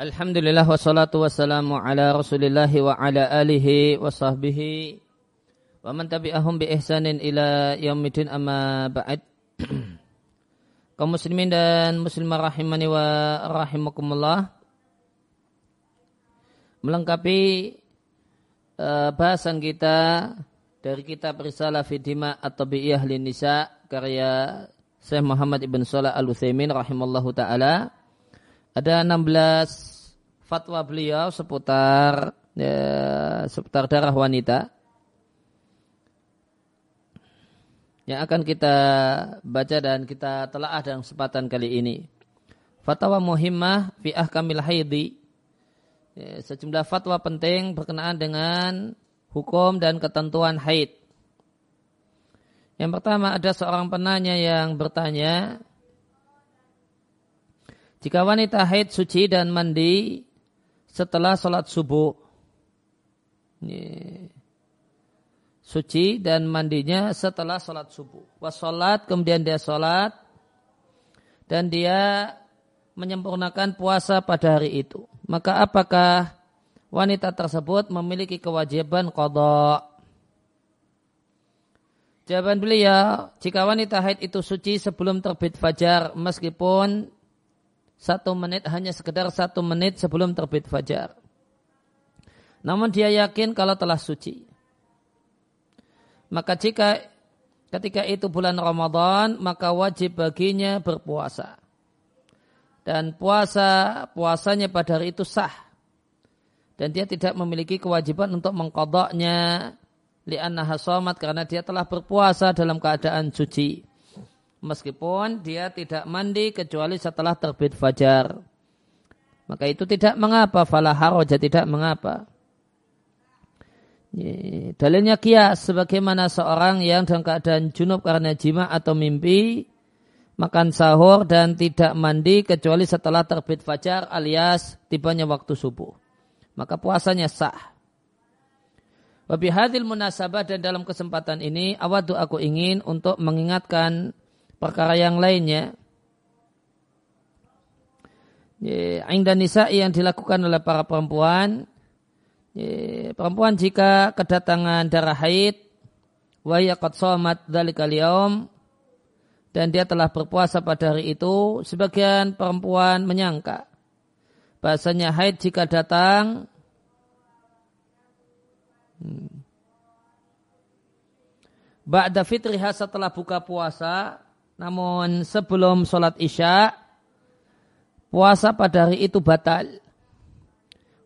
Alhamdulillah wassalatu wassalamu ala rasulillahi wa ala alihi wa sahbihi wa man tabi'ahum bi ihsanin ila yaumidin amma ba'd. Kaum muslimin dan muslimah rahimani wa rahimakumullah. Melengkapi uh, bahasan kita dari kitab Risalah Fidima atau Biyah Nisa karya Syekh Muhammad Ibn Salah Al-Utsaimin rahimallahu taala. Ada 16 fatwa beliau seputar ya, seputar darah wanita yang akan kita baca dan kita telaah dalam kesempatan kali ini. Fatwa muhimmah fi ahkamil haidi. Ya, sejumlah fatwa penting berkenaan dengan hukum dan ketentuan haid. Yang pertama ada seorang penanya yang bertanya, jika wanita haid suci dan mandi setelah sholat subuh. Ini. Suci dan mandinya setelah sholat subuh. Wasolat, kemudian dia sholat. Dan dia menyempurnakan puasa pada hari itu. Maka apakah wanita tersebut memiliki kewajiban kodok? Jawaban beliau, jika wanita haid itu suci sebelum terbit fajar, meskipun satu menit hanya sekedar satu menit sebelum terbit fajar. Namun dia yakin kalau telah suci. Maka jika ketika itu bulan Ramadan, maka wajib baginya berpuasa. Dan puasa, puasanya pada hari itu sah. Dan dia tidak memiliki kewajiban untuk mengkodoknya li'annaha somat karena dia telah berpuasa dalam keadaan suci meskipun dia tidak mandi kecuali setelah terbit fajar. Maka itu tidak mengapa, fala haroja tidak mengapa. Dalilnya kias sebagaimana seorang yang dalam keadaan junub karena jima atau mimpi makan sahur dan tidak mandi kecuali setelah terbit fajar alias tibanya waktu subuh. Maka puasanya sah. Wabihadil munasabah dan dalam kesempatan ini awadu aku ingin untuk mengingatkan perkara yang lainnya Ainda nisa yang dilakukan oleh para perempuan perempuan jika kedatangan darah haid dan dia telah berpuasa pada hari itu sebagian perempuan menyangka bahasanya haid jika datang hmm, Ba'da fitriha setelah buka puasa namun sebelum sholat isya, puasa pada hari itu batal.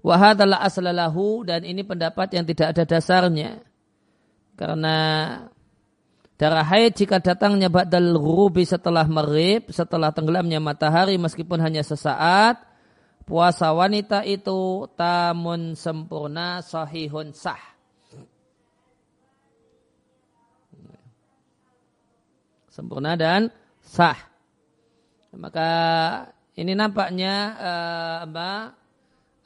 Wahadalah aslalahu dan ini pendapat yang tidak ada dasarnya. Karena darah haid jika datangnya ba'dal ghurubi setelah merib, setelah tenggelamnya matahari meskipun hanya sesaat, puasa wanita itu tamun sempurna sahihun sah. Sempurna dan sah. Maka ini nampaknya uh, apa,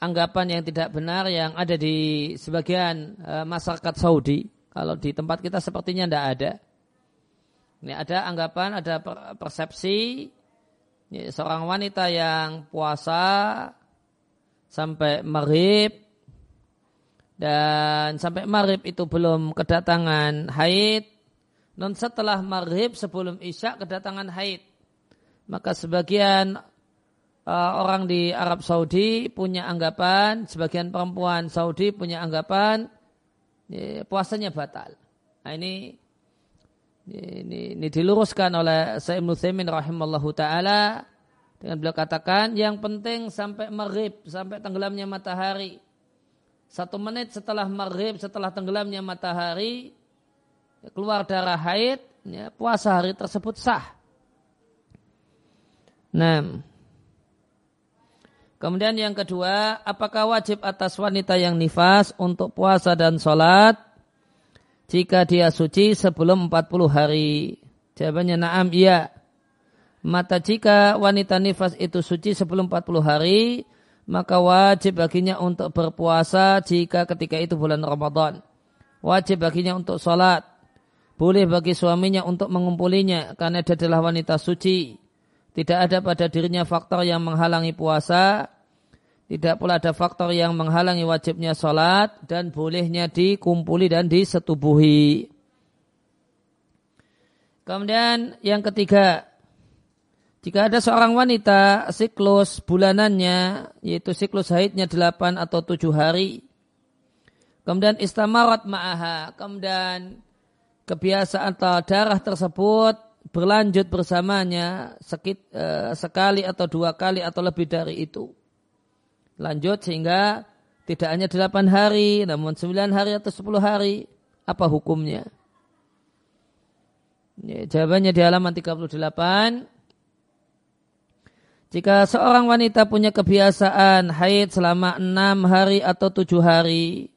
anggapan yang tidak benar yang ada di sebagian uh, masyarakat Saudi. Kalau di tempat kita sepertinya tidak ada. Ini ada anggapan, ada persepsi ini seorang wanita yang puasa sampai maghrib dan sampai maghrib itu belum kedatangan haid dan setelah maghrib sebelum isya kedatangan haid. Maka sebagian uh, orang di Arab Saudi punya anggapan, sebagian perempuan Saudi punya anggapan ya, puasanya batal. Nah ini ini, ini diluruskan oleh Sayyid Nuthimin rahimallahu taala dengan beliau katakan yang penting sampai maghrib, sampai tenggelamnya matahari. Satu menit setelah maghrib, setelah tenggelamnya matahari, keluar darah haid, ya, puasa hari tersebut sah. Nah, kemudian yang kedua, apakah wajib atas wanita yang nifas untuk puasa dan sholat jika dia suci sebelum 40 hari? Jawabannya naam iya. Mata jika wanita nifas itu suci sebelum 40 hari, maka wajib baginya untuk berpuasa jika ketika itu bulan Ramadan. Wajib baginya untuk sholat boleh bagi suaminya untuk mengumpulinya karena dia adalah wanita suci. Tidak ada pada dirinya faktor yang menghalangi puasa. Tidak pula ada faktor yang menghalangi wajibnya sholat dan bolehnya dikumpuli dan disetubuhi. Kemudian yang ketiga, jika ada seorang wanita siklus bulanannya, yaitu siklus haidnya 8 atau 7 hari, kemudian istamarat ma'aha, kemudian kebiasaan atau darah tersebut berlanjut bersamanya sekit, uh, sekali atau dua kali atau lebih dari itu lanjut sehingga tidak hanya delapan hari, namun sembilan hari atau sepuluh hari. Apa hukumnya? Ya, jawabannya di halaman 38. Jika seorang wanita punya kebiasaan haid selama enam hari atau tujuh hari,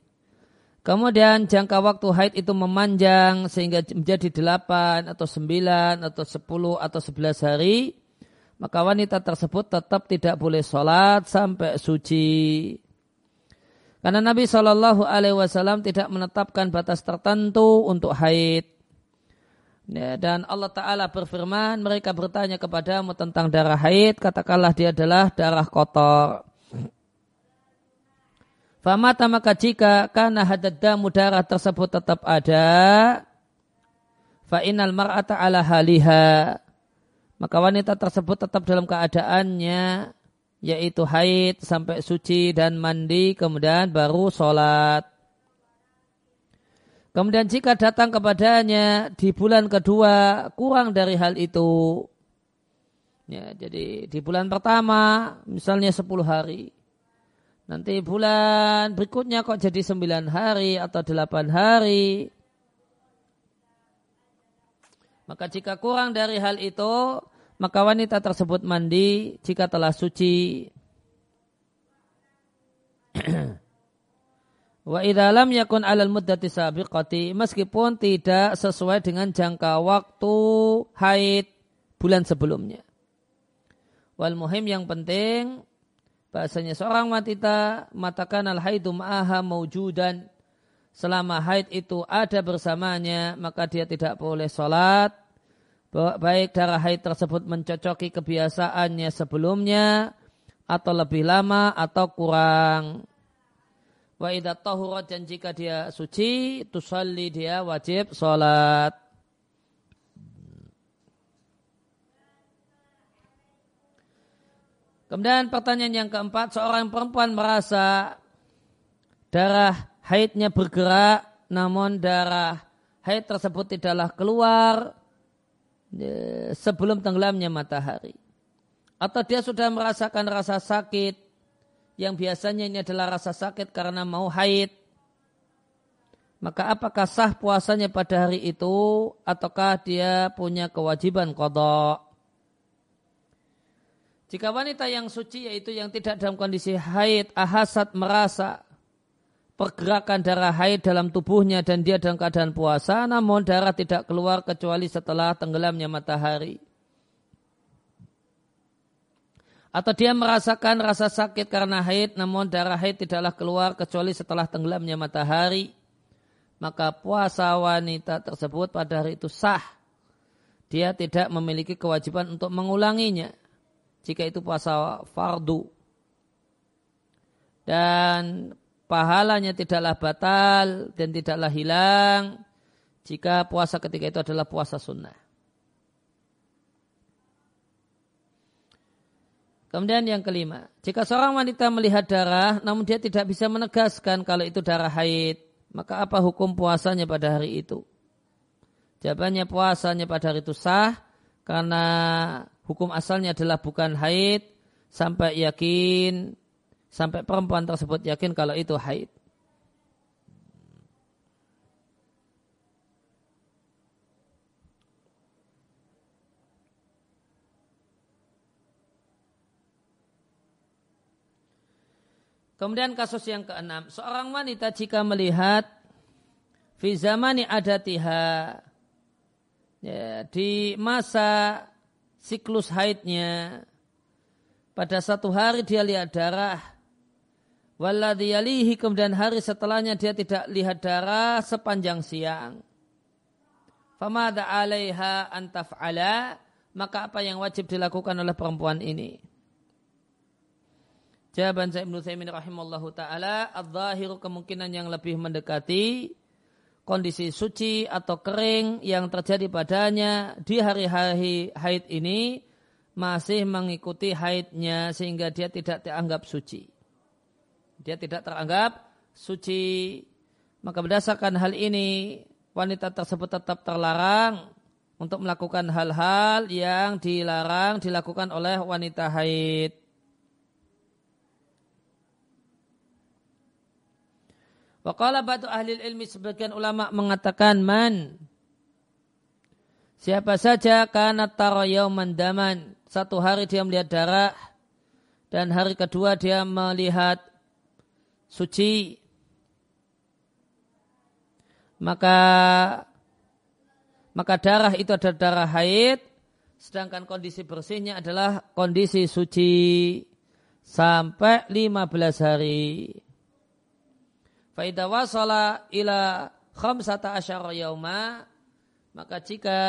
kemudian jangka waktu haid itu memanjang sehingga menjadi delapan atau sembilan atau sepuluh atau sebelas hari, maka wanita tersebut tetap tidak boleh sholat sampai suci. Karena Nabi Shallallahu Alaihi Wasallam tidak menetapkan batas tertentu untuk haid. Ya, dan Allah Ta'ala berfirman, mereka bertanya kepadamu tentang darah haid, katakanlah dia adalah darah kotor. Famata maka jika karena hadadamu darah tersebut tetap ada, fa'inal mar'ata ala haliha maka wanita tersebut tetap dalam keadaannya yaitu haid sampai suci dan mandi kemudian baru sholat. Kemudian jika datang kepadanya di bulan kedua kurang dari hal itu. Ya, jadi di bulan pertama misalnya 10 hari. Nanti bulan berikutnya kok jadi 9 hari atau 8 hari. Maka jika kurang dari hal itu, maka wanita tersebut mandi jika telah suci. Wa idza lam yakun 'alal muddati sabiqati meskipun tidak sesuai dengan jangka waktu haid bulan sebelumnya. Wal muhim yang penting bahasanya seorang wanita matakan al haidu ma'aha maujudan selama haid itu ada bersamanya maka dia tidak boleh sholat baik darah haid tersebut mencocoki kebiasaannya sebelumnya atau lebih lama atau kurang. Wa idza tahurat dan jika dia suci, tusalli dia wajib salat. Kemudian pertanyaan yang keempat, seorang perempuan merasa darah haidnya bergerak, namun darah haid tersebut tidaklah keluar sebelum tenggelamnya matahari. Atau dia sudah merasakan rasa sakit yang biasanya ini adalah rasa sakit karena mau haid. Maka apakah sah puasanya pada hari itu ataukah dia punya kewajiban kodok? Jika wanita yang suci yaitu yang tidak dalam kondisi haid, ahasat merasa pergerakan darah haid dalam tubuhnya dan dia dalam keadaan puasa, namun darah tidak keluar kecuali setelah tenggelamnya matahari. Atau dia merasakan rasa sakit karena haid, namun darah haid tidaklah keluar kecuali setelah tenggelamnya matahari. Maka puasa wanita tersebut pada hari itu sah. Dia tidak memiliki kewajiban untuk mengulanginya. Jika itu puasa fardu. Dan pahalanya tidaklah batal dan tidaklah hilang jika puasa ketika itu adalah puasa sunnah. Kemudian yang kelima, jika seorang wanita melihat darah namun dia tidak bisa menegaskan kalau itu darah haid, maka apa hukum puasanya pada hari itu? Jawabannya puasanya pada hari itu sah karena hukum asalnya adalah bukan haid sampai yakin sampai perempuan tersebut yakin kalau itu haid. Kemudian kasus yang keenam, seorang wanita jika melihat fi zamani adatiha ya, di masa siklus haidnya pada satu hari dia lihat darah Walladhi yalihi kemudian hari setelahnya dia tidak lihat darah sepanjang siang. Famada alaiha antaf'ala maka apa yang wajib dilakukan oleh perempuan ini? Jawaban saya Ibnu Taimin rahimallahu taala, adz-zahiru kemungkinan yang lebih mendekati kondisi suci atau kering yang terjadi padanya di hari-hari haid ini masih mengikuti haidnya sehingga dia tidak teranggap suci. Dia tidak teranggap suci. Maka berdasarkan hal ini wanita tersebut tetap terlarang untuk melakukan hal-hal yang dilarang dilakukan oleh wanita haid. Wakala batu ahli ilmi sebagian ulama mengatakan man. Siapa saja karena taroyauman daman. Satu hari dia melihat darah. Dan hari kedua dia melihat suci. Maka maka darah itu adalah darah haid. Sedangkan kondisi bersihnya adalah kondisi suci. Sampai 15 hari. Faidah wasala ila khamsata asyara yauma maka jika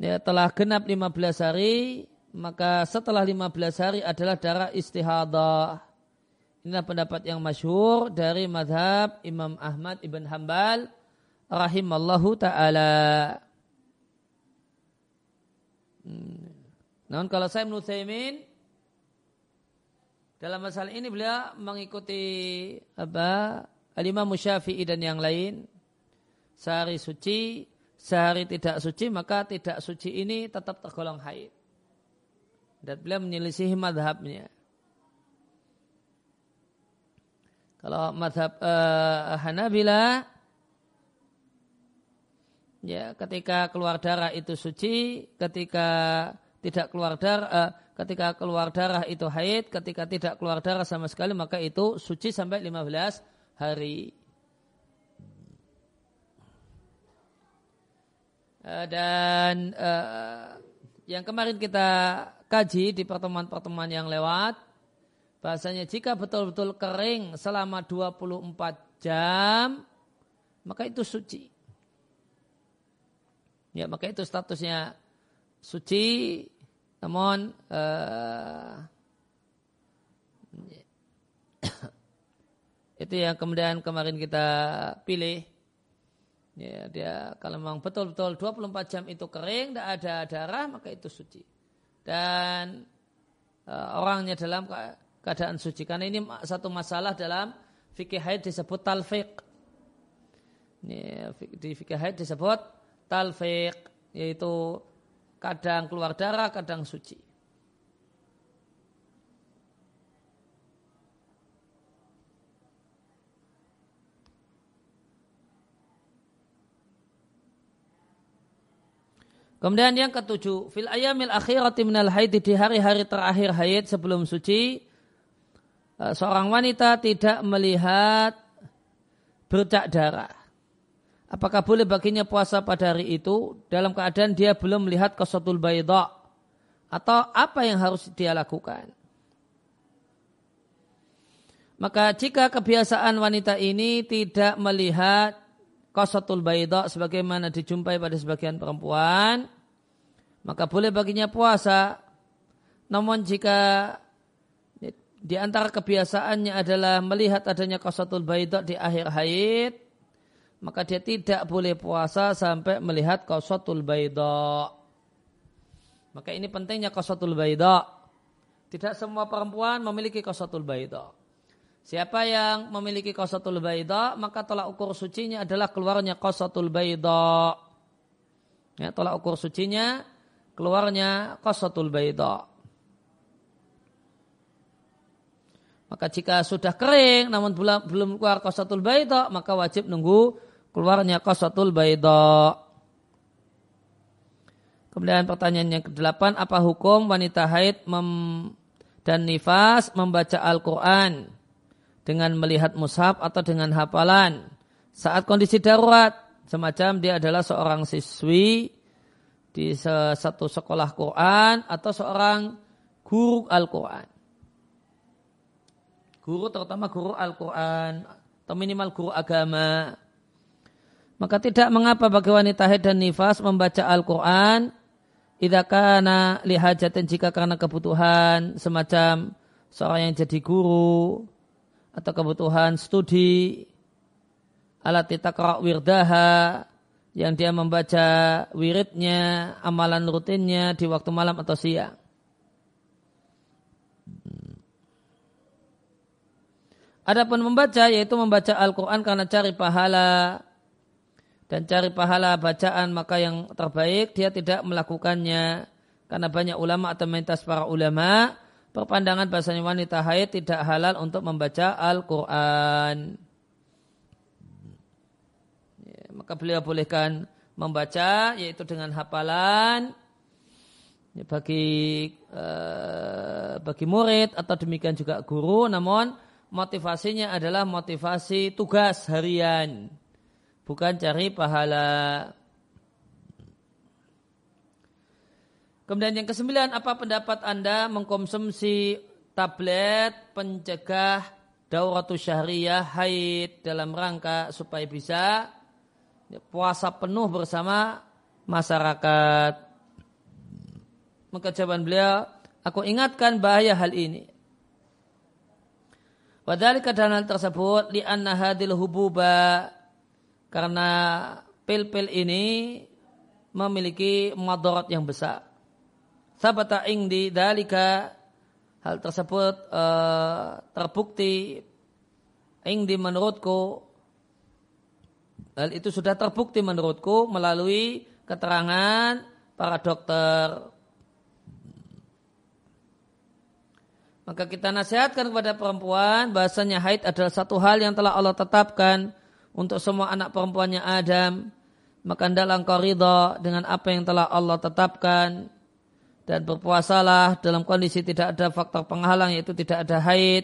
ya, telah genap 15 hari maka setelah 15 hari adalah darah istihadah. Inilah pendapat yang masyhur dari madhab Imam Ahmad ibn Hambal rahimallahu ta'ala. Hmm. Namun kalau saya menurut dalam masalah ini beliau mengikuti apa Alimah Musyafi'i dan yang lain. Sehari suci, sehari tidak suci, maka tidak suci ini tetap tergolong haid. Dan beliau menyelisihi madhabnya. Kalau madhab uh, Hanabila, ya ketika keluar darah itu suci, ketika tidak keluar darah, uh, ketika keluar darah itu haid, ketika tidak keluar darah sama sekali maka itu suci sampai 15 hari. Eh, dan uh, yang kemarin kita kaji di pertemuan-pertemuan yang lewat, bahasanya jika betul-betul kering selama 24 jam, maka itu suci. Ya, maka itu statusnya suci namun uh, itu yang kemudian kemarin kita pilih. Ya, dia kalau memang betul-betul 24 jam itu kering, tidak ada darah, maka itu suci. Dan uh, orangnya dalam keadaan suci. Karena ini satu masalah dalam fikih haid disebut talfiq. Ya, di fikih haid disebut talfiq, yaitu kadang keluar darah, kadang suci. Kemudian yang ketujuh, fil ayamil akhirati minal haid di hari-hari terakhir haid sebelum suci, eh, seorang wanita tidak melihat bercak darah. Apakah boleh baginya puasa pada hari itu dalam keadaan dia belum melihat kosotul bayda? Atau apa yang harus dia lakukan? Maka jika kebiasaan wanita ini tidak melihat kosotul bayda sebagaimana dijumpai pada sebagian perempuan, maka boleh baginya puasa. Namun jika di antara kebiasaannya adalah melihat adanya kosotul bayda di akhir haid, maka dia tidak boleh puasa sampai melihat qasatul baida. Maka ini pentingnya qasatul baida. Tidak semua perempuan memiliki qasatul baida. Siapa yang memiliki qasatul baida, maka tolak ukur sucinya adalah keluarnya qasatul baida. Ya, tolak ukur sucinya keluarnya qasatul baida. Maka jika sudah kering namun belum keluar qasatul baida, maka wajib nunggu keluarnya qasatul baida. Kemudian pertanyaan yang kedelapan, apa hukum wanita haid mem dan nifas membaca Al-Quran dengan melihat mushaf atau dengan hafalan saat kondisi darurat semacam dia adalah seorang siswi di satu sekolah Quran atau seorang guru Al-Quran. Guru terutama guru Al-Quran atau minimal guru agama maka tidak mengapa bagi wanita haid dan nifas membaca Al-Quran Idza kana lihajatin jika karena kebutuhan semacam seorang yang jadi guru atau kebutuhan studi alat takra wirdaha yang dia membaca wiridnya, amalan rutinnya di waktu malam atau siang. Adapun membaca yaitu membaca Al-Quran karena cari pahala. Dan cari pahala bacaan maka yang terbaik dia tidak melakukannya. Karena banyak ulama atau mayoritas para ulama perpandangan bahasanya wanita haid tidak halal untuk membaca Al-Quran. Ya, maka beliau bolehkan membaca yaitu dengan hafalan. Ya, bagi uh, bagi murid atau demikian juga guru. Namun motivasinya adalah motivasi tugas harian bukan cari pahala. Kemudian yang kesembilan, apa pendapat Anda mengkonsumsi tablet pencegah dauratu syahriyah haid dalam rangka supaya bisa puasa penuh bersama masyarakat. Maka jawaban beliau, aku ingatkan bahaya hal ini. Padahal keadaan hal tersebut li anna hadil hububa karena pil-pil ini memiliki madarat yang besar. Sabata di dalika hal tersebut uh, terbukti di menurutku hal itu sudah terbukti menurutku melalui keterangan para dokter. Maka kita nasihatkan kepada perempuan bahasanya haid adalah satu hal yang telah Allah tetapkan untuk semua anak perempuannya Adam, maka engkau ridha dengan apa yang telah Allah tetapkan. Dan berpuasalah dalam kondisi tidak ada faktor penghalang yaitu tidak ada haid.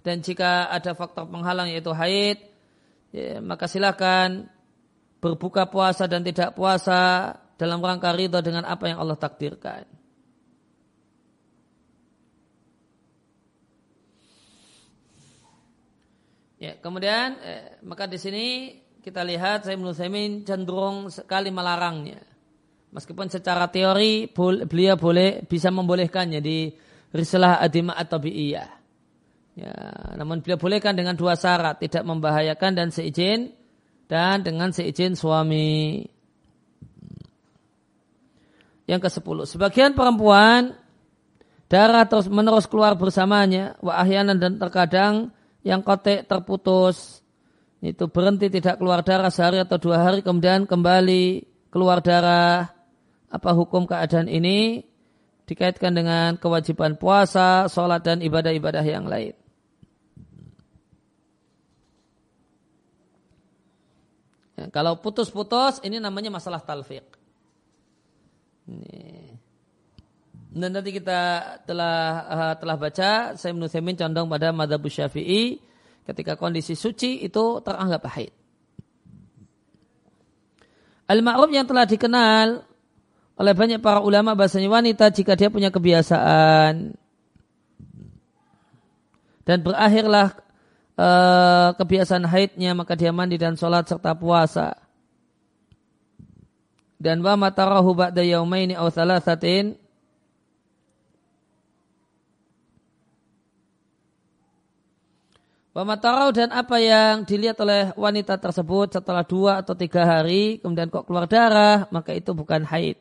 Dan jika ada faktor penghalang yaitu haid ya, maka silakan berbuka puasa dan tidak puasa dalam rangka ridha dengan apa yang Allah takdirkan. Ya, kemudian eh, maka di sini kita lihat saya menurut cenderung sekali melarangnya. Meskipun secara teori beliau boleh bisa membolehkannya di risalah adima atau bi'iyah. Ya, namun beliau bolehkan dengan dua syarat, tidak membahayakan dan seizin dan dengan seizin suami. Yang ke sepuluh, sebagian perempuan darah terus menerus keluar bersamanya, wa ahyanan dan terkadang yang kotek terputus itu berhenti tidak keluar darah sehari atau dua hari kemudian kembali keluar darah apa hukum keadaan ini dikaitkan dengan kewajiban puasa, sholat dan ibadah-ibadah yang lain. Ya, kalau putus-putus ini namanya masalah talfiq. Ini. Dan nanti kita telah uh, telah baca, saya menurut condong pada madhab syafi'i ketika kondisi suci itu teranggap haid. Al-ma'ruf yang telah dikenal oleh banyak para ulama bahasanya wanita jika dia punya kebiasaan dan berakhirlah uh, kebiasaan haidnya maka dia mandi dan sholat serta puasa dan wa matarahu ba'da yaumaini aw thalathatin Pematarau dan apa yang dilihat oleh wanita tersebut setelah dua atau tiga hari kemudian kok keluar darah maka itu bukan haid.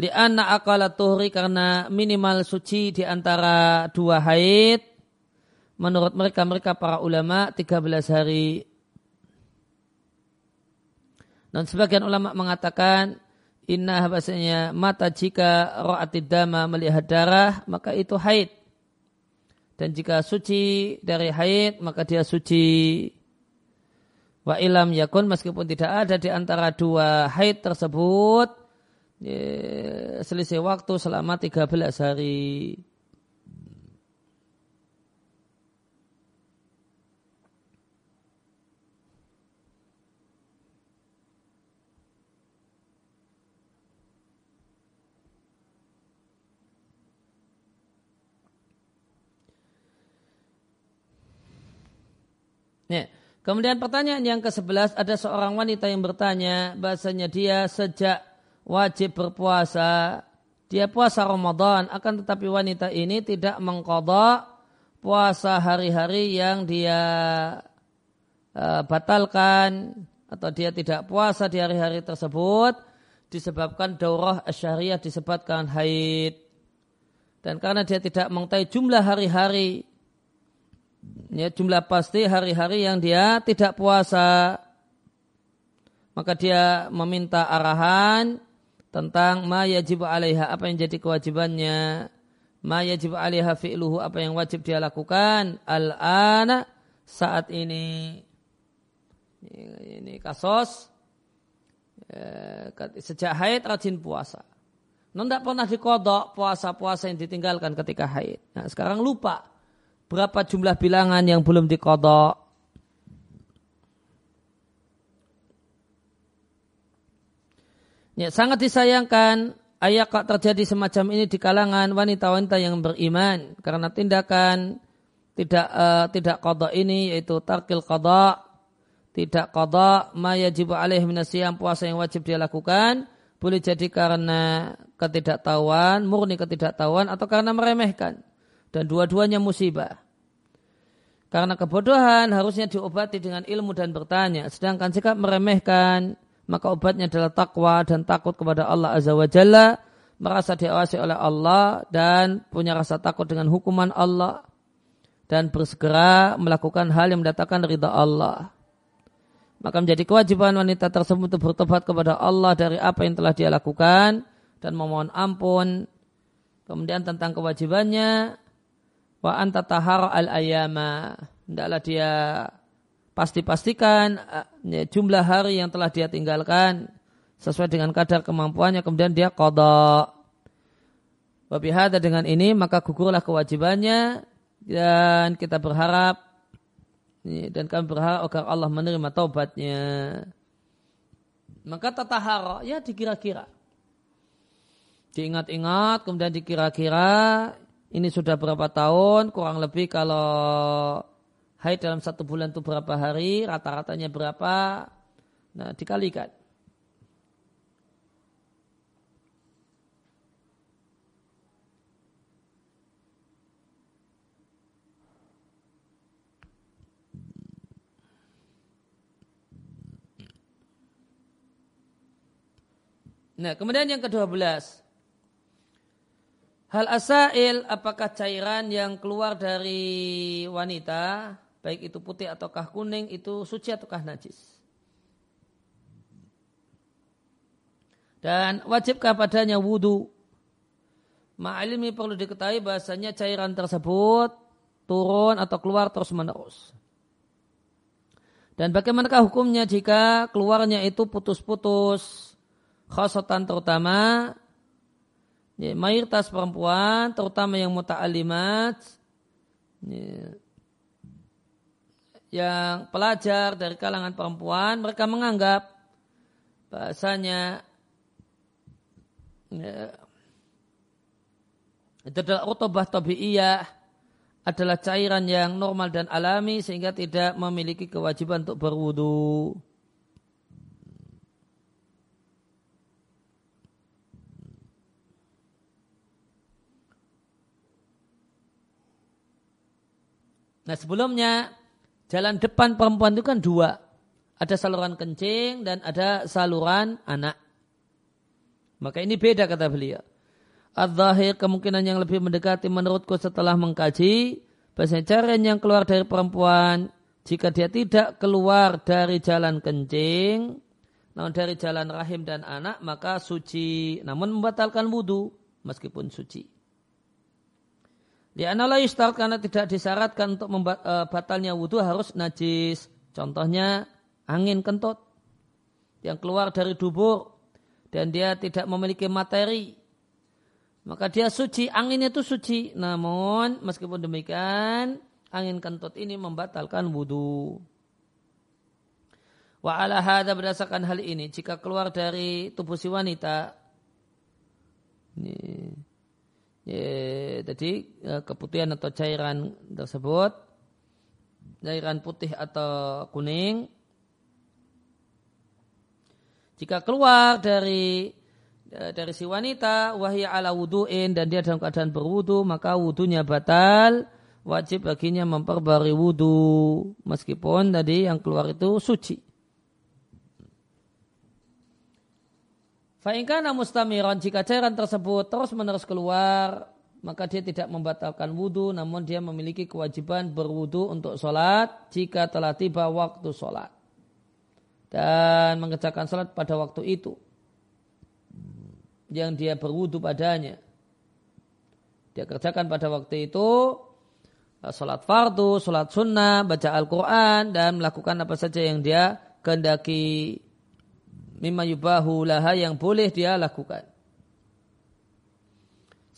Lianna akala tuhri karena minimal suci di antara dua haid menurut mereka mereka para ulama 13 hari. Dan sebagian ulama mengatakan inna bahasanya mata jika ro'atid dama melihat darah maka itu haid dan jika suci dari haid maka dia suci wa ilam yakun meskipun tidak ada di antara dua haid tersebut ya, selisih waktu selama 13 hari. Ya. Kemudian pertanyaan yang ke-11 ada seorang wanita yang bertanya bahasanya dia sejak wajib berpuasa dia puasa Ramadan akan tetapi wanita ini tidak mengkodok puasa hari-hari yang dia uh, batalkan atau dia tidak puasa di hari-hari tersebut disebabkan daurah syariah disebabkan haid. Dan karena dia tidak mengetahui jumlah hari-hari ya jumlah pasti hari-hari yang dia tidak puasa. Maka dia meminta arahan tentang ma yajib alaiha apa yang jadi kewajibannya. Ma yajib alaiha fi'luhu apa yang wajib dia lakukan. Al-ana saat ini. Ini kasus ya, sejak haid rajin puasa. Non tidak pernah dikodok puasa-puasa yang ditinggalkan ketika haid. Nah sekarang lupa berapa jumlah bilangan yang belum dikodok? Ya, sangat disayangkan ayat kok terjadi semacam ini di kalangan wanita-wanita yang beriman. Karena tindakan tidak uh, tidak kodok ini yaitu tarkil kodok tidak kodok ma yajibu alaih minasiyam puasa yang wajib dia lakukan boleh jadi karena ketidaktahuan murni ketidaktahuan atau karena meremehkan dan dua-duanya musibah. Karena kebodohan harusnya diobati dengan ilmu dan bertanya. Sedangkan sikap meremehkan maka obatnya adalah takwa dan takut kepada Allah Azza wa Jalla, merasa diawasi oleh Allah dan punya rasa takut dengan hukuman Allah. Dan bersegera melakukan hal yang mendatangkan ridha Allah. Maka menjadi kewajiban wanita tersebut untuk bertobat kepada Allah dari apa yang telah dia lakukan. Dan memohon ampun. Kemudian tentang kewajibannya wa anta tahara al ayama. Hendaklah dia pasti-pastikan ya, jumlah hari yang telah dia tinggalkan sesuai dengan kadar kemampuannya kemudian dia kodok. Wabihada dengan ini maka gugurlah kewajibannya dan kita berharap ya, dan kami berharap agar Allah menerima taubatnya. Maka tatahara ya dikira-kira. Diingat-ingat kemudian dikira-kira ini sudah berapa tahun kurang lebih kalau haid dalam satu bulan itu berapa hari, rata-ratanya berapa, nah dikalikan. Nah, kemudian yang ke-12. Hal asail apakah cairan yang keluar dari wanita baik itu putih ataukah kuning itu suci ataukah najis. Dan wajibkah padanya wudhu? Ma'ilmi perlu diketahui bahasanya cairan tersebut turun atau keluar terus menerus. Dan bagaimanakah hukumnya jika keluarnya itu putus-putus, khasatan terutama, ya, mayoritas perempuan, terutama yang muta'alimat, ya, yang pelajar dari kalangan perempuan mereka menganggap bahasanya ya, itu adalah utobah tabi'iyah adalah cairan yang normal dan alami sehingga tidak memiliki kewajiban untuk berwudu. Nah sebelumnya jalan depan perempuan itu kan dua. Ada saluran kencing dan ada saluran anak. Maka ini beda kata beliau. Al-Zahir kemungkinan yang lebih mendekati menurutku setelah mengkaji. Bahasa cara yang keluar dari perempuan. Jika dia tidak keluar dari jalan kencing. Namun dari jalan rahim dan anak maka suci. Namun membatalkan wudhu meskipun suci. Di la yustar karena tidak disyaratkan untuk e, wudhu harus najis. Contohnya angin kentut yang keluar dari dubur dan dia tidak memiliki materi. Maka dia suci, anginnya itu suci. Namun meskipun demikian angin kentut ini membatalkan wudhu. Wa ala hadha berdasarkan hal ini jika keluar dari tubuh si wanita ini Ya, jadi ya, keputihan atau cairan tersebut, cairan putih atau kuning, jika keluar dari e, dari si wanita wahya ala wudu'in dan dia dalam keadaan berwudu maka wudunya batal wajib baginya memperbarui wudu meskipun tadi yang keluar itu suci. Fa'ingkana mustamiran jika cairan tersebut terus menerus keluar maka dia tidak membatalkan wudhu namun dia memiliki kewajiban berwudhu untuk sholat jika telah tiba waktu sholat dan mengerjakan sholat pada waktu itu yang dia berwudu padanya. Dia kerjakan pada waktu itu uh, sholat fardu, sholat sunnah, baca Al-Quran, dan melakukan apa saja yang dia kehendaki mimma yubahu laha yang boleh dia lakukan.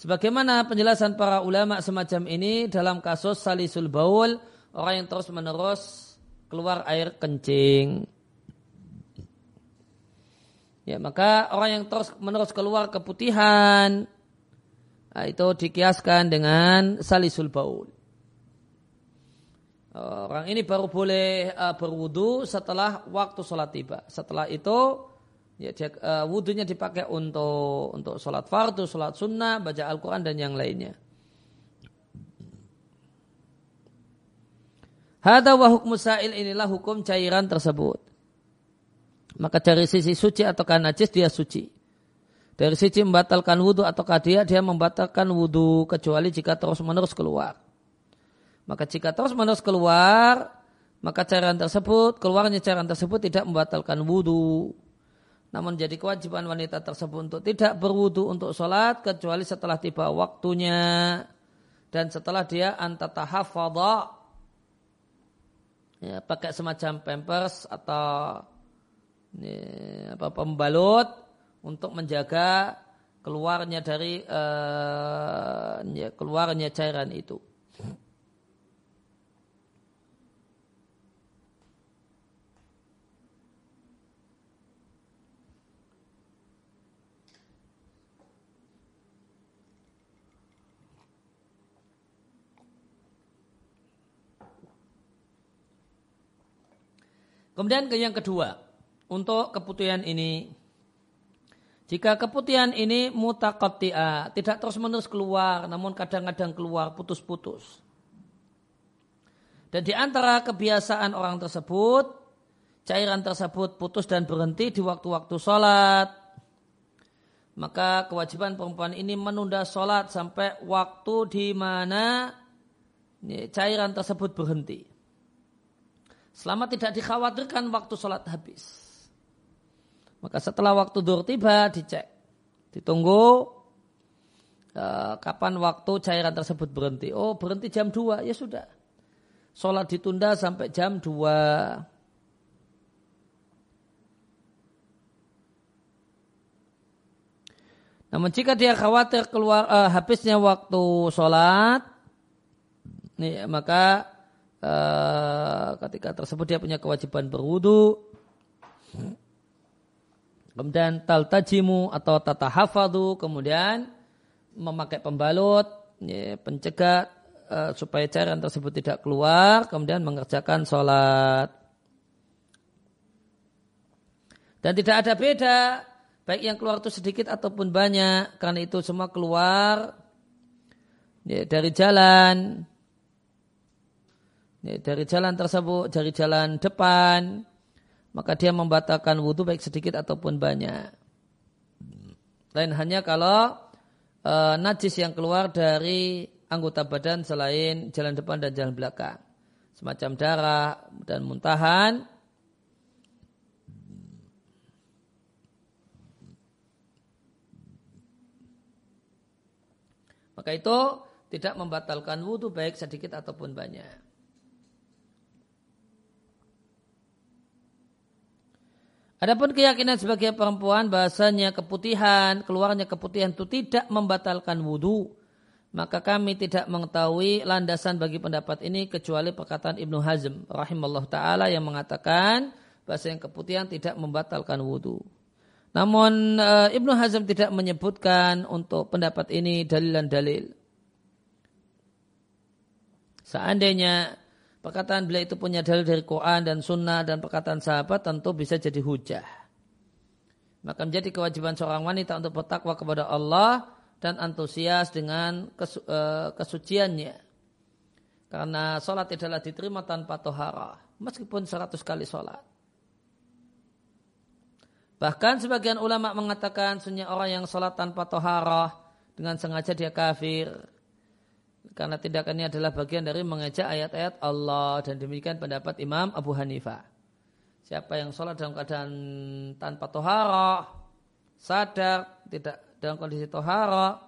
Sebagaimana penjelasan para ulama semacam ini dalam kasus salisul baul, orang yang terus menerus keluar air kencing. Ya, maka orang yang terus menerus keluar keputihan nah, itu dikiaskan dengan salisul baul. Orang ini baru boleh uh, berwudu setelah waktu sholat tiba. Setelah itu ya, dia, uh, wudunya dipakai untuk untuk sholat fardu, sholat sunnah, baca Al-Quran dan yang lainnya. Hada wa hukmu sa'il inilah hukum cairan tersebut. Maka dari sisi suci ataukah najis dia suci. Dari sisi membatalkan wudhu ataukah dia dia membatalkan wudhu kecuali jika terus menerus keluar. Maka jika terus menerus keluar, maka cairan tersebut, keluarnya cairan tersebut tidak membatalkan wudhu. Namun jadi kewajiban wanita tersebut untuk tidak berwudhu untuk sholat kecuali setelah tiba waktunya dan setelah dia antatahafadha ya, pakai semacam pampers atau ini, apa pembalut untuk menjaga keluarnya dari uh, keluarnya cairan itu. Kemudian ke yang kedua, untuk keputihan ini. Jika keputihan ini mutakotia, tidak terus menerus keluar, namun kadang-kadang keluar putus-putus. Dan di antara kebiasaan orang tersebut, cairan tersebut putus dan berhenti di waktu-waktu sholat. Maka kewajiban perempuan ini menunda sholat sampai waktu di mana cairan tersebut berhenti. Selama tidak dikhawatirkan waktu sholat habis. Maka setelah waktu dur tiba dicek. Ditunggu uh, kapan waktu cairan tersebut berhenti. Oh berhenti jam 2 ya sudah. Sholat ditunda sampai jam 2. Namun jika dia khawatir keluar uh, habisnya waktu sholat, nih, maka uh, ketika tersebut dia punya kewajiban berwudu, Kemudian taltajimu atau tatahafadu, kemudian memakai pembalut, ya, pencegah uh, supaya cairan tersebut tidak keluar, kemudian mengerjakan sholat. Dan tidak ada beda, baik yang keluar itu sedikit ataupun banyak, karena itu semua keluar ya, dari jalan, dari jalan tersebut, dari jalan depan, maka dia membatalkan wudhu baik sedikit ataupun banyak. Lain hanya kalau e, najis yang keluar dari anggota badan selain jalan depan dan jalan belakang. Semacam darah dan muntahan. Maka itu tidak membatalkan wudhu baik sedikit ataupun banyak. Adapun keyakinan sebagai perempuan bahasanya keputihan, keluarnya keputihan itu tidak membatalkan wudhu. Maka kami tidak mengetahui landasan bagi pendapat ini kecuali perkataan Ibnu Hazm rahimahullah ta'ala yang mengatakan bahasa yang keputihan tidak membatalkan wudhu. Namun eh, Ibnu Hazm tidak menyebutkan untuk pendapat ini dalil dan dalil. Seandainya perkataan beliau itu punya dalil dari Quran dan Sunnah dan perkataan sahabat tentu bisa jadi hujah. Maka menjadi kewajiban seorang wanita untuk bertakwa kepada Allah dan antusias dengan kesu, uh, kesuciannya. Karena sholat tidaklah diterima tanpa tohara. Meskipun seratus kali sholat. Bahkan sebagian ulama mengatakan sunnah orang yang sholat tanpa toharah dengan sengaja dia kafir. Karena tindakannya adalah bagian dari mengejak ayat-ayat Allah dan demikian pendapat Imam Abu Hanifah. Siapa yang sholat dalam keadaan tanpa toharah, sadar, tidak dalam kondisi toharah,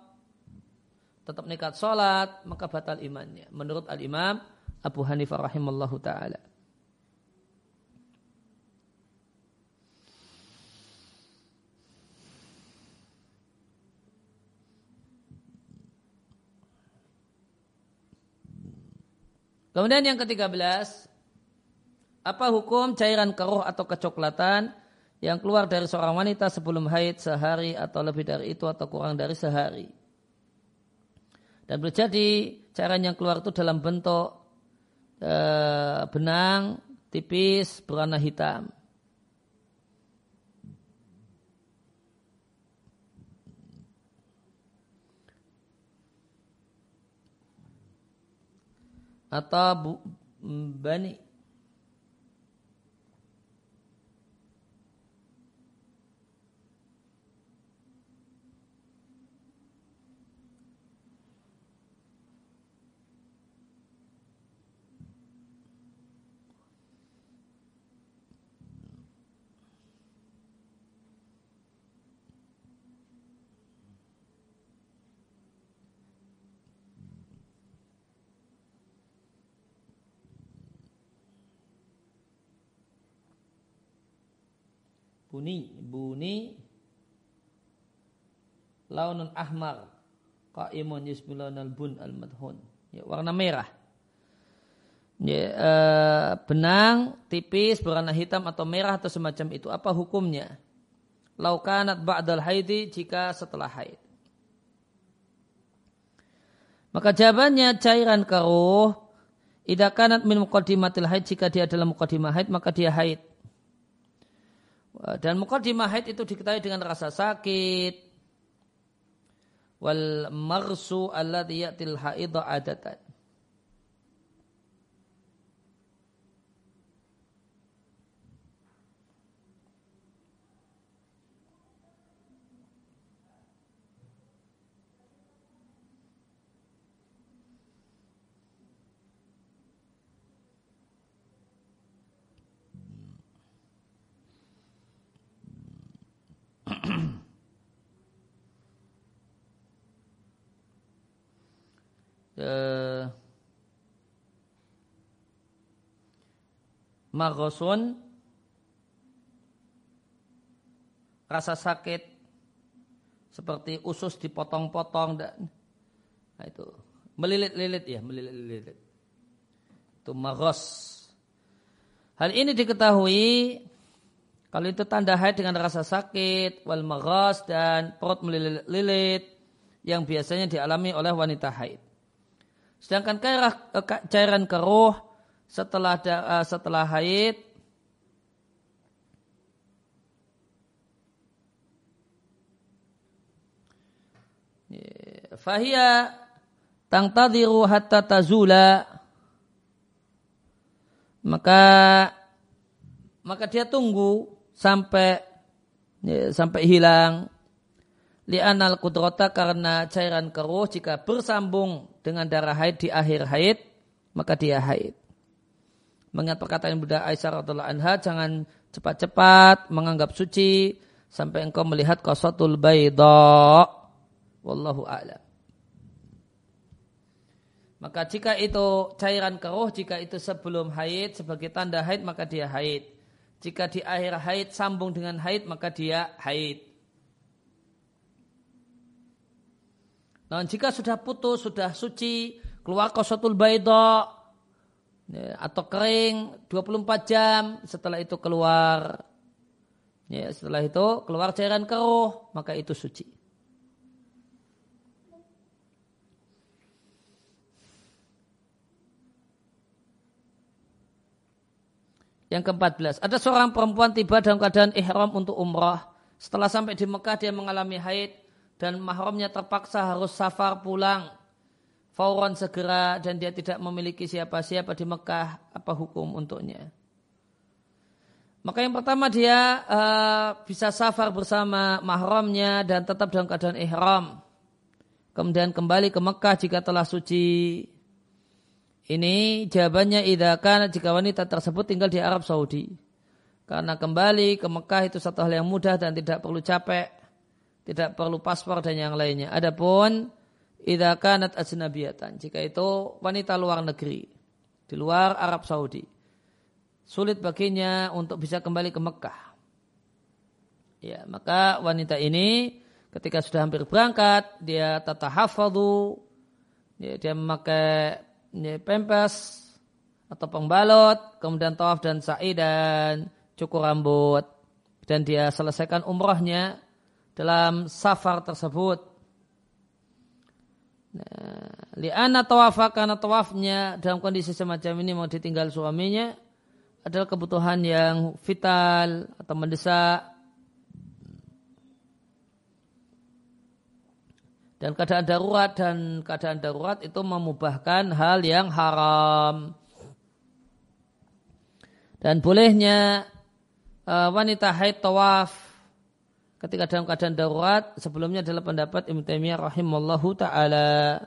tetap nekat sholat, maka batal imannya. Menurut Al-Imam Abu Hanifah rahimallahu ta'ala. Kemudian yang ketiga belas, apa hukum cairan keruh atau kecoklatan yang keluar dari seorang wanita sebelum haid sehari atau lebih dari itu atau kurang dari sehari? Dan berjadi cairan yang keluar itu dalam bentuk e, benang tipis berwarna hitam. Atau bani buni buni. Launun ahmar. Qaimun al bun al madhun. Ya, warna merah. Ya, e, benang tipis berwarna hitam atau merah atau semacam itu. Apa hukumnya? Laukanat ba'dal haidi jika setelah haid. Maka jawabannya cairan keruh. Idakanat min muqaddimatil haid jika dia dalam muqaddimah haid maka dia haid dan mukaddimah haid itu diketahui dengan rasa sakit. Wal marsu alladhi ya'til haidha adatan. eh, magosun rasa sakit seperti usus dipotong-potong dan nah itu melilit-lilit ya melilit-lilit. Itu magos hal ini diketahui kalau itu tanda haid dengan rasa sakit wal magos dan perut melilit-lilit yang biasanya dialami oleh wanita haid. Sedangkan cairan keruh setelah uh, setelah haid Fahia tangtadiru hatta tazula. Maka maka dia tunggu sampai ya, sampai hilang li'anal kudrota karena cairan keruh jika bersambung dengan darah haid di akhir haid maka dia haid. Mengingat perkataan Buddha Aisyah radhiallahu anha jangan cepat-cepat menganggap suci sampai engkau melihat kosotul bayda. Wallahu a'lam. Maka jika itu cairan keruh, jika itu sebelum haid sebagai tanda haid maka dia haid. Jika di akhir haid sambung dengan haid maka dia haid. Nah, jika sudah putus, sudah suci, keluar kosotul baido, ya, atau kering 24 jam, setelah itu keluar ya, setelah itu keluar cairan keruh, maka itu suci. Yang ke-14, ada seorang perempuan tiba dalam keadaan ihram untuk umrah Setelah sampai di Mekah dia mengalami haid dan mahramnya terpaksa harus safar pulang fauron segera dan dia tidak memiliki siapa-siapa di Mekah apa hukum untuknya. Maka yang pertama dia uh, bisa safar bersama mahramnya dan tetap dalam keadaan ihram. Kemudian kembali ke Mekah jika telah suci. Ini jawabannya idakan jika wanita tersebut tinggal di Arab Saudi. Karena kembali ke Mekah itu satu hal yang mudah dan tidak perlu capek. Tidak perlu paspor dan yang lainnya. Adapun idza kanat ajnabiyatan jika itu wanita luar negeri di luar Arab Saudi sulit baginya untuk bisa kembali ke Mekah ya maka wanita ini ketika sudah hampir berangkat dia tata hafadu ya, dia memakai ya, pempes atau pembalot kemudian tawaf dan sa'i dan cukur rambut. Dan dia selesaikan umrohnya dalam safar tersebut. Nah, liana tawafa karena tawafnya dalam kondisi semacam ini mau ditinggal suaminya adalah kebutuhan yang vital atau mendesak dan keadaan darurat dan keadaan darurat itu memubahkan hal yang haram dan bolehnya uh, wanita haid tawaf ketika dalam keadaan darurat sebelumnya adalah pendapat Ibnu Taimiyah rahimallahu taala.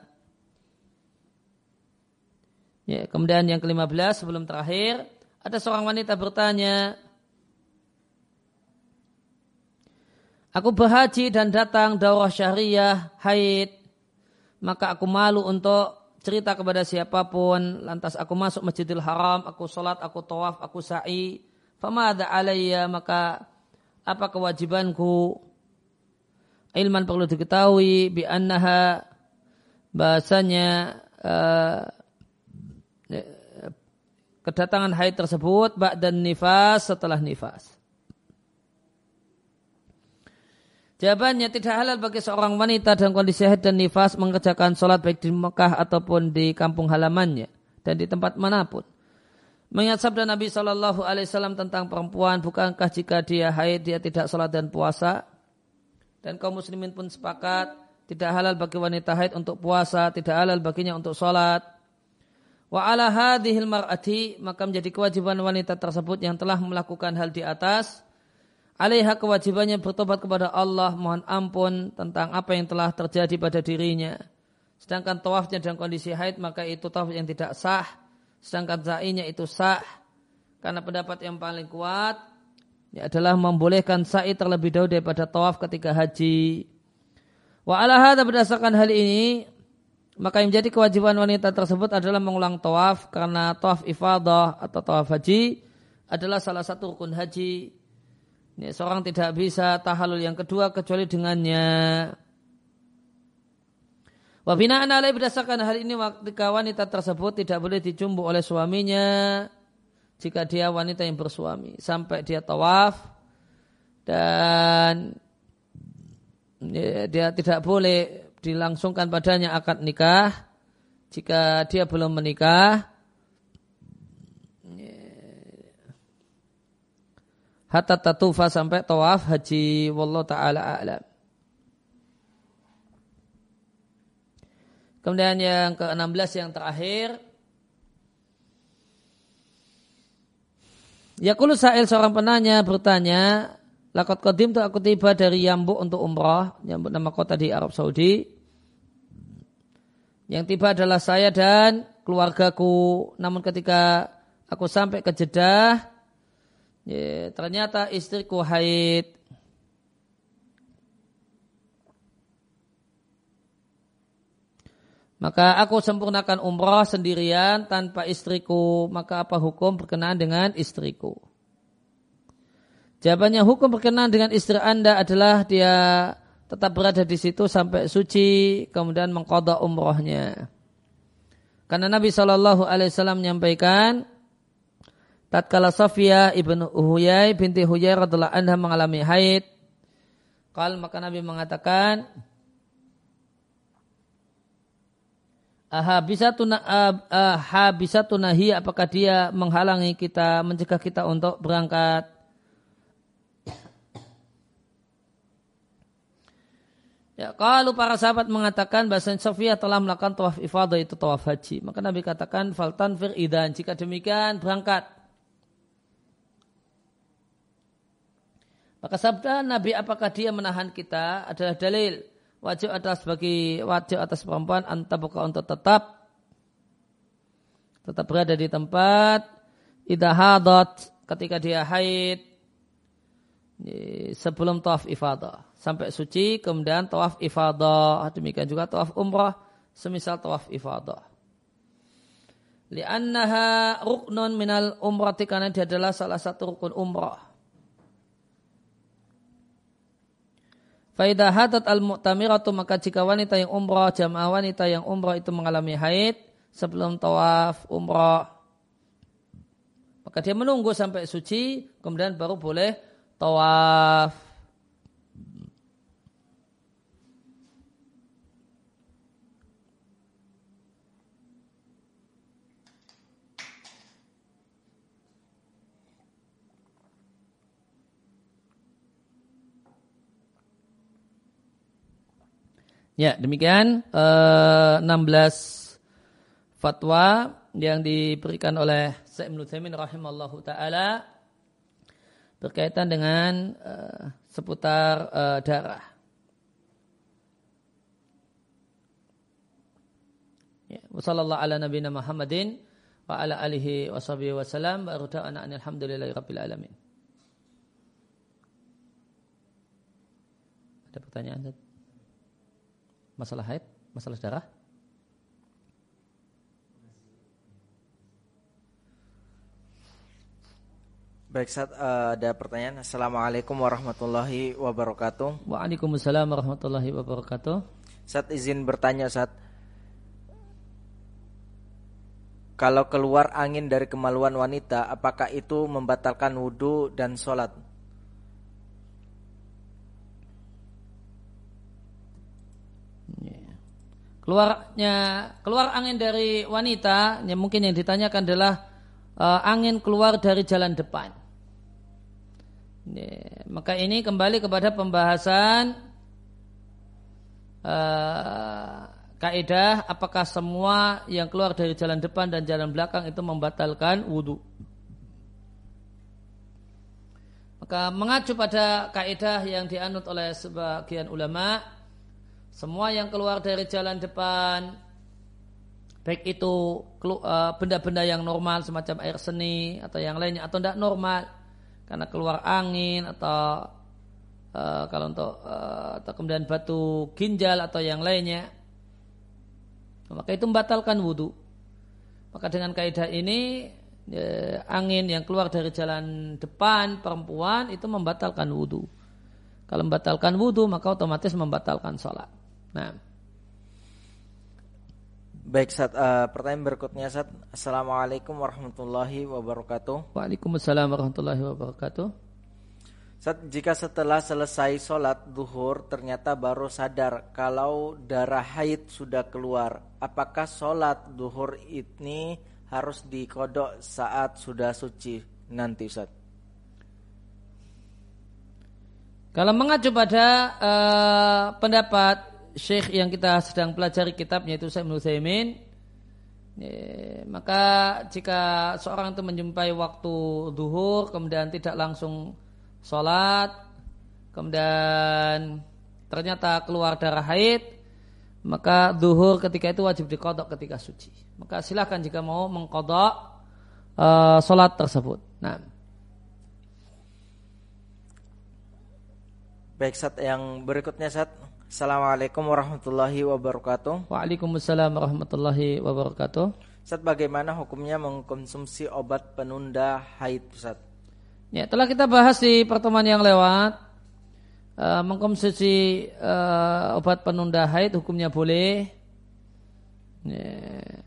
Ya, kemudian yang ke-15 sebelum terakhir ada seorang wanita bertanya Aku berhaji dan datang daurah syariah haid. Maka aku malu untuk cerita kepada siapa pun. Lantas aku masuk Masjidil Haram aku sholat aku tawaf aku sa'i. Fama ada alaiya maka apa kewajibanku? Ilman perlu diketahui bi annaha bahasanya uh, kedatangan haid tersebut dan nifas setelah nifas. Jawabannya tidak halal bagi seorang wanita dalam kondisi haid dan nifas mengerjakan sholat baik di Mekah ataupun di kampung halamannya dan di tempat mana pun. Mengingat sabda Nabi Shallallahu Alaihi tentang perempuan, bukankah jika dia haid dia tidak sholat dan puasa? Dan kaum muslimin pun sepakat tidak halal bagi wanita haid untuk puasa, tidak halal baginya untuk sholat. Wa ala hadhil mar'ati maka menjadi kewajiban wanita tersebut yang telah melakukan hal di atas. Alaiha kewajibannya bertobat kepada Allah mohon ampun tentang apa yang telah terjadi pada dirinya. Sedangkan tawafnya dalam kondisi haid maka itu tawaf yang tidak sah Sedangkan sa'inya itu sah. Karena pendapat yang paling kuat ya adalah membolehkan sa'i terlebih dahulu daripada tawaf ketika haji. Wa ala berdasarkan hal ini maka yang menjadi kewajiban wanita tersebut adalah mengulang tawaf karena tawaf ifadah atau tawaf haji adalah salah satu rukun haji. Ini seorang tidak bisa tahalul yang kedua kecuali dengannya. Wabinaan alaih berdasarkan hal ini ketika wanita tersebut tidak boleh dicumbu oleh suaminya jika dia wanita yang bersuami sampai dia tawaf dan dia tidak boleh dilangsungkan padanya akad nikah jika dia belum menikah hatta tatufa sampai tawaf haji wallahu taala a'lam Kemudian yang ke-16 yang terakhir. Yakulu Sa'il seorang penanya bertanya, Lakot kodim itu aku tiba dari Yambuk untuk umrah. Yambuk nama kota di Arab Saudi. Yang tiba adalah saya dan keluargaku. Namun ketika aku sampai ke Jeddah, ya, ternyata istriku haid. Maka aku sempurnakan umrah sendirian tanpa istriku. Maka apa hukum berkenaan dengan istriku? Jawabannya hukum berkenaan dengan istri anda adalah dia tetap berada di situ sampai suci kemudian mengkodok umrohnya. Karena Nabi Shallallahu Alaihi Wasallam menyampaikan, tatkala Safia ibnu Huyai binti Huyai radhiallahu anha mengalami haid, kal maka Nabi mengatakan, Aha bisa tuna aha bisa tunahi apakah dia menghalangi kita mencegah kita untuk berangkat Ya, kalau para sahabat mengatakan bahasa Sofia telah melakukan tawaf ifadah itu tawaf haji. Maka Nabi katakan faltan fir idan. Jika demikian berangkat. Maka sabda Nabi apakah dia menahan kita adalah dalil. Wajib atas bagi wajib atas perempuan antabuka untuk tetap tetap berada di tempat. Idahadat ketika dia haid sebelum tawaf ifadah. Sampai suci kemudian tawaf ifadah. Demikian juga tawaf umrah semisal tawaf ifadah. Li'annaha ruknun minal umrati karena dia adalah salah satu rukun umrah Faidah hadat al-mu'tamiratu maka jika wanita yang umrah, jamaah wanita yang umrah itu mengalami haid sebelum tawaf umrah. Maka dia menunggu sampai suci, kemudian baru boleh tawaf. Ya, demikian eh, 16 fatwa yang diberikan oleh Syekh Ibnu Taimin rahimallahu taala berkaitan dengan uh, seputar uh, darah. Ya, Wassallallahu ala nabiyina Muhammadin wa ala alihi wa sahbihi wa salam wa alhamdulillahi rabbil alamin. Ada pertanyaan? Masalah haid? Masalah darah? Baik, saat uh, ada pertanyaan. Assalamualaikum warahmatullahi wabarakatuh. Waalaikumsalam warahmatullahi wabarakatuh. Saat izin bertanya, saat kalau keluar angin dari kemaluan wanita, apakah itu membatalkan wudhu dan sholat? Keluarnya keluar angin dari wanita yang mungkin yang ditanyakan adalah uh, angin keluar dari jalan depan. Ya, maka ini kembali kepada pembahasan uh, kaidah apakah semua yang keluar dari jalan depan dan jalan belakang itu membatalkan wudhu. Maka mengacu pada kaidah yang dianut oleh sebagian ulama semua yang keluar dari jalan depan, baik itu eh, benda-benda yang normal semacam air seni atau yang lainnya atau tidak normal karena keluar angin atau uh, kalau untuk uh, atau kemudian batu ginjal atau yang lainnya maka itu membatalkan wudhu maka dengan kaidah ini ya, angin yang keluar dari jalan depan perempuan itu membatalkan wudhu kalau membatalkan wudhu maka otomatis membatalkan sholat Nah. Baik, saat uh, pertanyaan berikutnya saat Assalamualaikum warahmatullahi wabarakatuh. Waalaikumsalam warahmatullahi wabarakatuh. Saat jika setelah selesai sholat duhur ternyata baru sadar kalau darah haid sudah keluar, apakah sholat duhur ini harus dikodok saat sudah suci nanti Ustaz? Kalau mengacu pada uh, pendapat syekh yang kita sedang pelajari kitabnya itu Syekh Nusaimin ya, maka jika seorang itu menjumpai waktu duhur kemudian tidak langsung sholat kemudian ternyata keluar darah haid maka duhur ketika itu wajib dikodok ketika suci. Maka silahkan jika mau mengkodok uh, sholat tersebut. Nah Baik, saat yang berikutnya saat Assalamualaikum warahmatullahi wabarakatuh. Waalaikumsalam warahmatullahi wabarakatuh. Ustaz, bagaimana hukumnya mengkonsumsi obat penunda haid, Ustaz? Ya, telah kita bahas di pertemuan yang lewat. Uh, mengkonsumsi uh, obat penunda haid hukumnya boleh. Ya.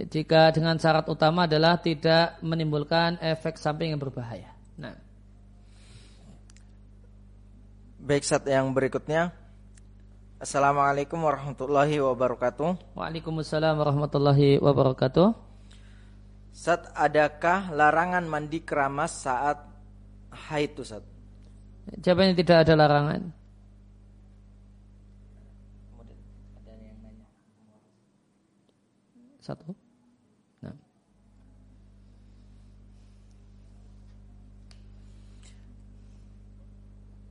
Jika dengan syarat utama adalah tidak menimbulkan efek samping yang berbahaya. Nah. Baik, saat yang berikutnya. Assalamualaikum warahmatullahi wabarakatuh. Waalaikumsalam warahmatullahi wabarakatuh. Saat adakah larangan mandi keramas saat haid Ustaz? Jawabannya tidak ada larangan. Satu.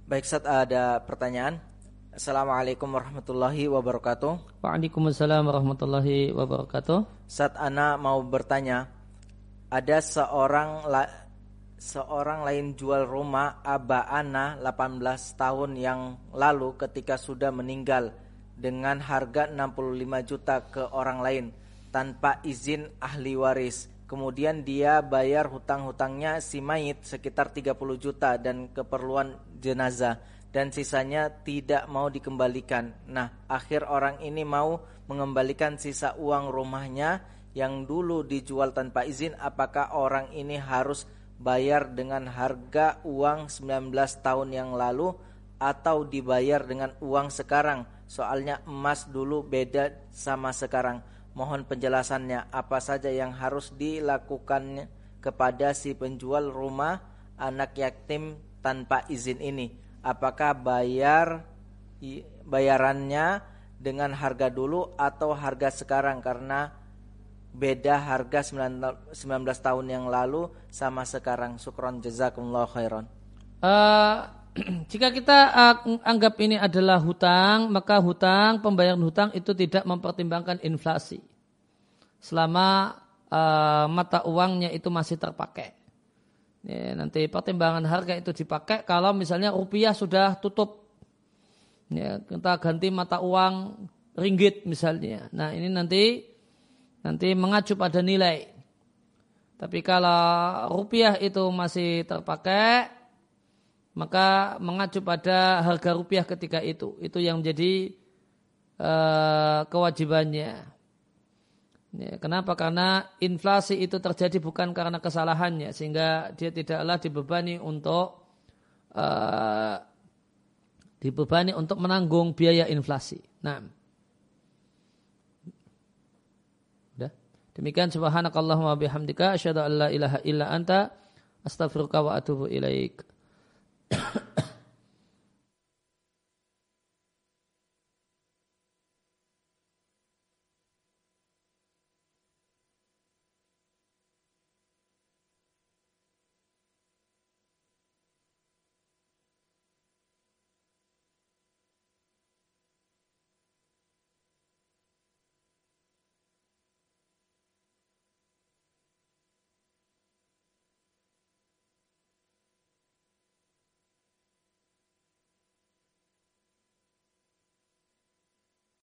Baik, saat ada pertanyaan. Assalamualaikum warahmatullahi wabarakatuh. Waalaikumsalam warahmatullahi wabarakatuh. Saat Ana mau bertanya, ada seorang la, seorang lain jual rumah Aba Ana 18 tahun yang lalu ketika sudah meninggal dengan harga 65 juta ke orang lain tanpa izin ahli waris. Kemudian dia bayar hutang-hutangnya si mayit sekitar 30 juta dan keperluan jenazah dan sisanya tidak mau dikembalikan. Nah, akhir orang ini mau mengembalikan sisa uang rumahnya yang dulu dijual tanpa izin, apakah orang ini harus bayar dengan harga uang 19 tahun yang lalu atau dibayar dengan uang sekarang? Soalnya emas dulu beda sama sekarang. Mohon penjelasannya apa saja yang harus dilakukan kepada si penjual rumah anak yatim tanpa izin ini apakah bayar bayarannya dengan harga dulu atau harga sekarang karena beda harga 19 tahun yang lalu sama sekarang. Syukron jazakumullah khairan. Uh, jika kita uh, anggap ini adalah hutang, maka hutang, pembayaran hutang itu tidak mempertimbangkan inflasi. Selama uh, mata uangnya itu masih terpakai. Ya, nanti pertimbangan harga itu dipakai kalau misalnya rupiah sudah tutup. Ya, kita ganti mata uang ringgit misalnya. Nah ini nanti nanti mengacu pada nilai. Tapi kalau rupiah itu masih terpakai, maka mengacu pada harga rupiah ketika itu. Itu yang menjadi uh, kewajibannya. Ya, kenapa? Karena inflasi itu terjadi bukan karena kesalahannya, sehingga dia tidaklah dibebani untuk uh, dibebani untuk menanggung biaya inflasi. Nah, udah. Demikian subhanakallahumma bihamdika asyhadu an la ilaha illa anta astaghfiruka wa atubu ilaik.